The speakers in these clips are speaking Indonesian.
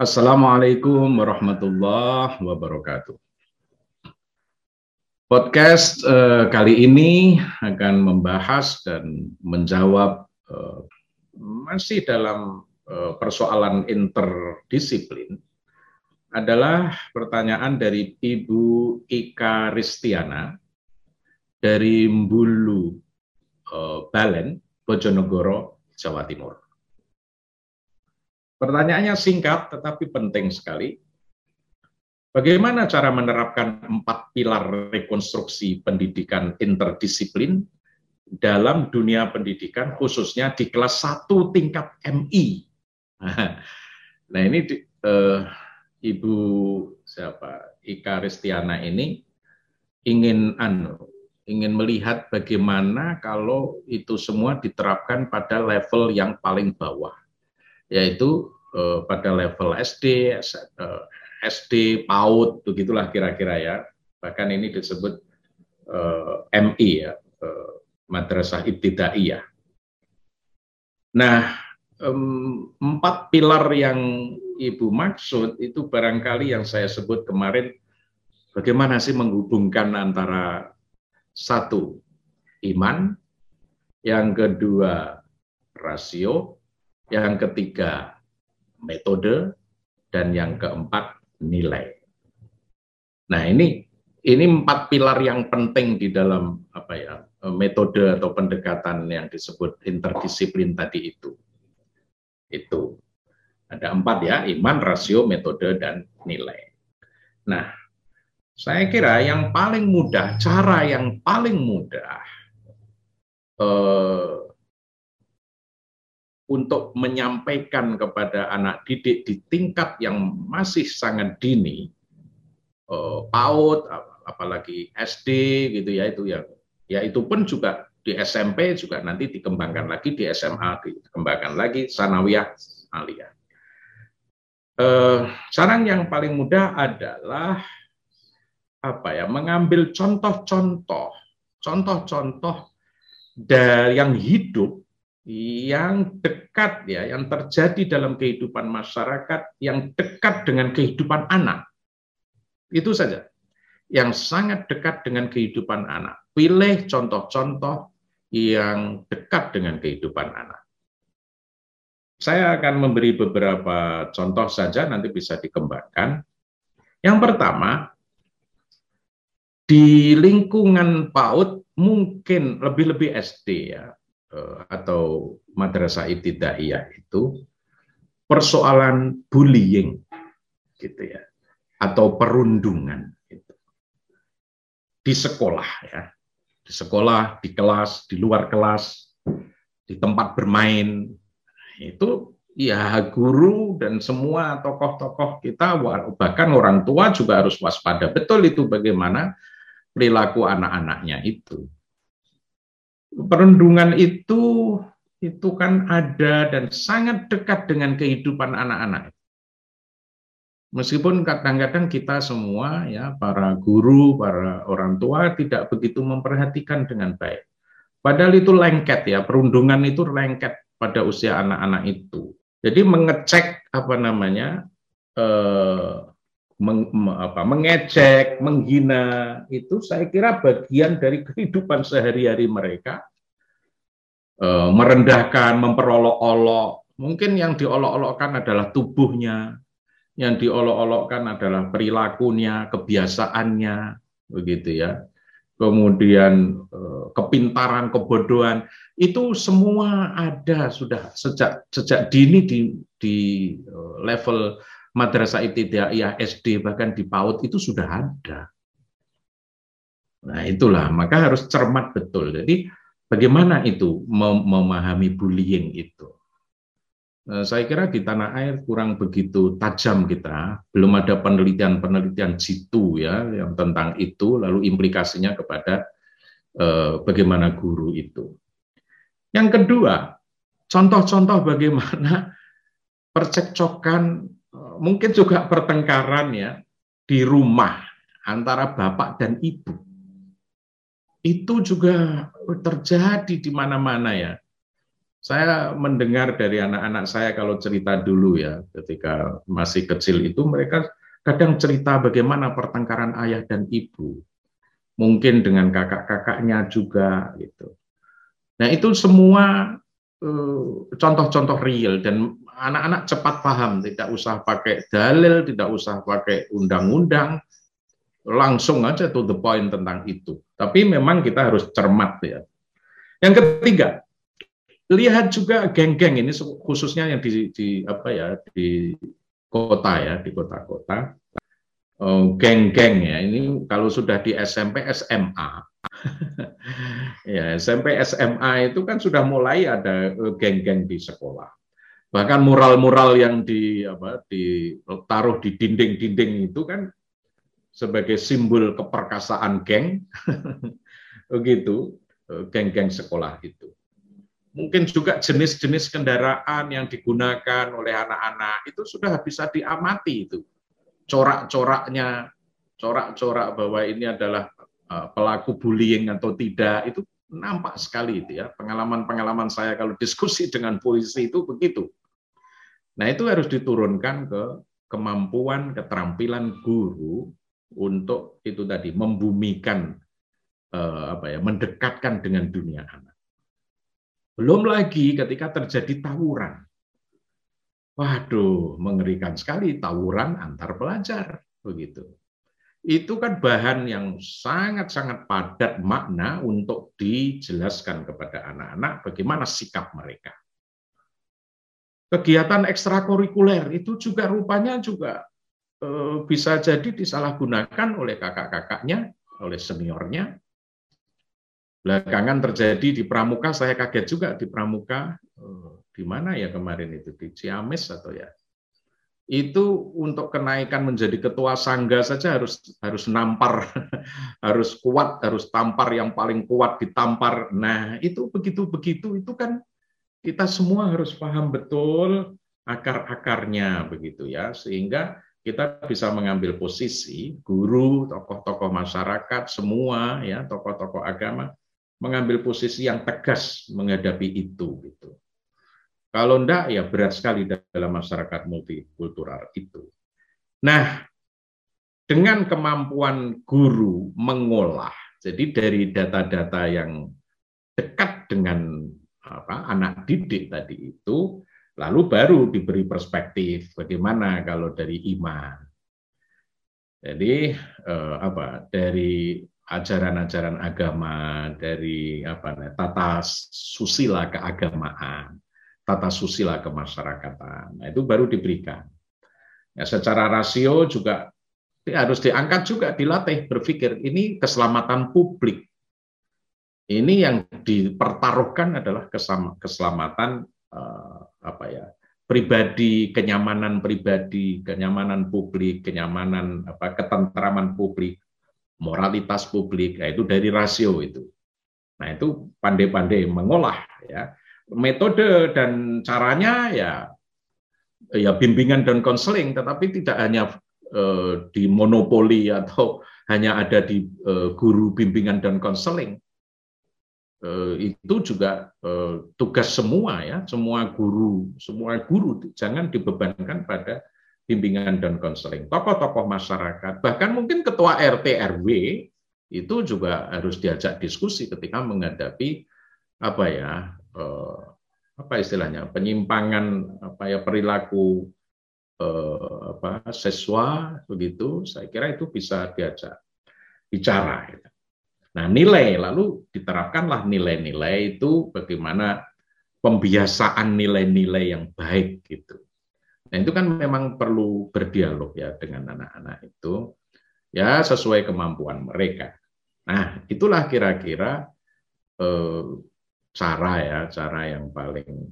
Assalamualaikum warahmatullahi wabarakatuh. Podcast eh, kali ini akan membahas dan menjawab eh, masih dalam eh, persoalan interdisiplin adalah pertanyaan dari Ibu Ika Ristiana dari Mbulu eh, Balen, Bojonegoro, Jawa Timur. Pertanyaannya singkat tetapi penting sekali. Bagaimana cara menerapkan empat pilar rekonstruksi pendidikan interdisiplin dalam dunia pendidikan khususnya di kelas 1 tingkat MI? Nah ini eh, Ibu siapa Ika Ristiana ini ingin anu ingin melihat bagaimana kalau itu semua diterapkan pada level yang paling bawah yaitu uh, pada level SD, uh, eh, SD, PAUD, begitulah kira-kira ya. Bahkan ini disebut eh, MI ya, uh, Madrasah Ibtidaiyah. Nah, empat pilar yang Ibu maksud itu barangkali yang saya sebut kemarin, bagaimana sih menghubungkan antara satu iman, yang kedua rasio, yang ketiga metode, dan yang keempat nilai. Nah ini ini empat pilar yang penting di dalam apa ya metode atau pendekatan yang disebut interdisiplin tadi itu. Itu ada empat ya iman, rasio, metode, dan nilai. Nah saya kira yang paling mudah, cara yang paling mudah eh, untuk menyampaikan kepada anak didik di tingkat yang masih sangat dini, uh, PAUD, apalagi SD gitu ya itu ya, ya itu pun juga di SMP juga nanti dikembangkan lagi di SMA dikembangkan lagi sanawiyah aliyah. Uh, saran yang paling mudah adalah apa ya mengambil contoh-contoh, contoh-contoh dari yang hidup yang dekat ya, yang terjadi dalam kehidupan masyarakat, yang dekat dengan kehidupan anak. Itu saja. Yang sangat dekat dengan kehidupan anak. Pilih contoh-contoh yang dekat dengan kehidupan anak. Saya akan memberi beberapa contoh saja, nanti bisa dikembangkan. Yang pertama, di lingkungan PAUD mungkin lebih-lebih SD ya, atau madrasah ibtidaiyah itu persoalan bullying gitu ya atau perundungan gitu. di sekolah ya. Di sekolah di kelas di luar kelas di tempat bermain itu ya guru dan semua tokoh-tokoh kita bahkan orang tua juga harus waspada. Betul itu bagaimana perilaku anak-anaknya itu perundungan itu itu kan ada dan sangat dekat dengan kehidupan anak-anak. Meskipun kadang-kadang kita semua ya para guru, para orang tua tidak begitu memperhatikan dengan baik. Padahal itu lengket ya, perundungan itu lengket pada usia anak-anak itu. Jadi mengecek apa namanya eh, meng, apa, mengecek, menghina itu saya kira bagian dari kehidupan sehari-hari mereka. E, merendahkan, memperolok-olok. Mungkin yang diolok-olokkan adalah tubuhnya, yang diolok-olokkan adalah perilakunya, kebiasaannya, begitu ya. Kemudian e, kepintaran, kebodohan itu semua ada sudah sejak sejak dini di di e, level madrasah ibtidaiyah SD bahkan di PAUD itu sudah ada. Nah, itulah maka harus cermat betul. Jadi bagaimana itu mem memahami bullying itu? Nah, saya kira di tanah air kurang begitu tajam kita, belum ada penelitian-penelitian jitu ya yang tentang itu, lalu implikasinya kepada eh, bagaimana guru itu. Yang kedua, contoh-contoh bagaimana percekcokan mungkin juga pertengkaran ya di rumah antara bapak dan ibu. Itu juga terjadi di mana-mana ya. Saya mendengar dari anak-anak saya kalau cerita dulu ya, ketika masih kecil itu mereka kadang cerita bagaimana pertengkaran ayah dan ibu. Mungkin dengan kakak-kakaknya juga gitu. Nah, itu semua eh, contoh-contoh real dan anak-anak cepat paham, tidak usah pakai dalil, tidak usah pakai undang-undang, langsung aja to the point tentang itu. Tapi memang kita harus cermat ya. Yang ketiga, lihat juga geng-geng ini khususnya yang di, di apa ya di kota ya di kota-kota. Oh, geng-geng ya. Ini kalau sudah di SMP SMA ya SMP SMA itu kan sudah mulai ada eh, geng-geng di sekolah bahkan mural-mural yang di apa ditaruh di dinding-dinding itu kan sebagai simbol keperkasaan geng. Begitu eh, geng-geng sekolah itu. Mungkin juga jenis-jenis kendaraan yang digunakan oleh anak-anak itu sudah bisa diamati itu. Corak-coraknya corak-corak bahwa ini adalah eh, pelaku bullying atau tidak itu nampak sekali itu ya. Pengalaman-pengalaman saya kalau diskusi dengan polisi itu begitu nah itu harus diturunkan ke kemampuan keterampilan guru untuk itu tadi membumikan eh, apa ya mendekatkan dengan dunia anak belum lagi ketika terjadi tawuran. Waduh, mengerikan sekali tawuran antar pelajar begitu. Itu kan bahan yang sangat-sangat padat makna untuk dijelaskan kepada anak-anak bagaimana sikap mereka. Kegiatan ekstrakurikuler itu juga rupanya juga eh, bisa jadi disalahgunakan oleh kakak-kakaknya, oleh seniornya, Belakangan terjadi di Pramuka, saya kaget juga di Pramuka, oh, di mana ya kemarin itu? Di Ciamis atau ya? Itu untuk kenaikan menjadi ketua sangga saja harus harus nampar, harus kuat, harus tampar yang paling kuat ditampar. Nah itu begitu begitu itu kan kita semua harus paham betul akar-akarnya begitu ya sehingga kita bisa mengambil posisi guru, tokoh-tokoh masyarakat, semua ya tokoh-tokoh agama mengambil posisi yang tegas menghadapi itu gitu. Kalau enggak ya berat sekali dalam masyarakat multikultural itu. Nah, dengan kemampuan guru mengolah, jadi dari data-data yang dekat dengan anak didik tadi itu, lalu baru diberi perspektif bagaimana kalau dari iman. Jadi eh, apa dari ajaran-ajaran agama dari apa tata susila keagamaan, tata susila kemasyarakatan. Nah, itu baru diberikan. Ya, secara rasio juga harus diangkat juga dilatih berpikir ini keselamatan publik. Ini yang dipertaruhkan adalah keselamatan eh, apa ya pribadi, kenyamanan pribadi, kenyamanan publik, kenyamanan apa ketentraman publik moralitas publik, nah itu dari rasio itu. Nah itu pandai-pandai mengolah ya metode dan caranya ya ya bimbingan dan konseling, tetapi tidak hanya eh, di monopoli atau hanya ada di eh, guru bimbingan dan konseling. Eh, itu juga eh, tugas semua ya, semua guru, semua guru jangan dibebankan pada bimbingan dan konseling, tokoh-tokoh masyarakat, bahkan mungkin ketua RT RW itu juga harus diajak diskusi ketika menghadapi apa ya eh, apa istilahnya penyimpangan apa ya perilaku apa siswa begitu saya kira itu bisa diajak bicara ya. Nah nilai lalu diterapkanlah nilai-nilai itu bagaimana pembiasaan nilai-nilai yang baik gitu Nah, itu kan memang perlu berdialog ya dengan anak-anak itu ya sesuai kemampuan mereka. Nah, itulah kira-kira eh, cara ya, cara yang paling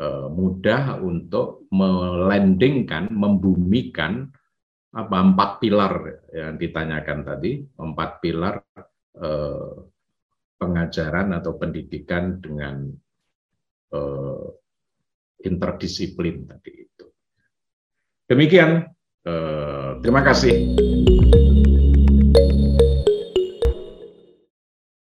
eh, mudah untuk melandingkan, membumikan apa empat pilar yang ditanyakan tadi, empat pilar eh, pengajaran atau pendidikan dengan eh, interdisiplin tadi itu. Demikian, eh, terima kasih.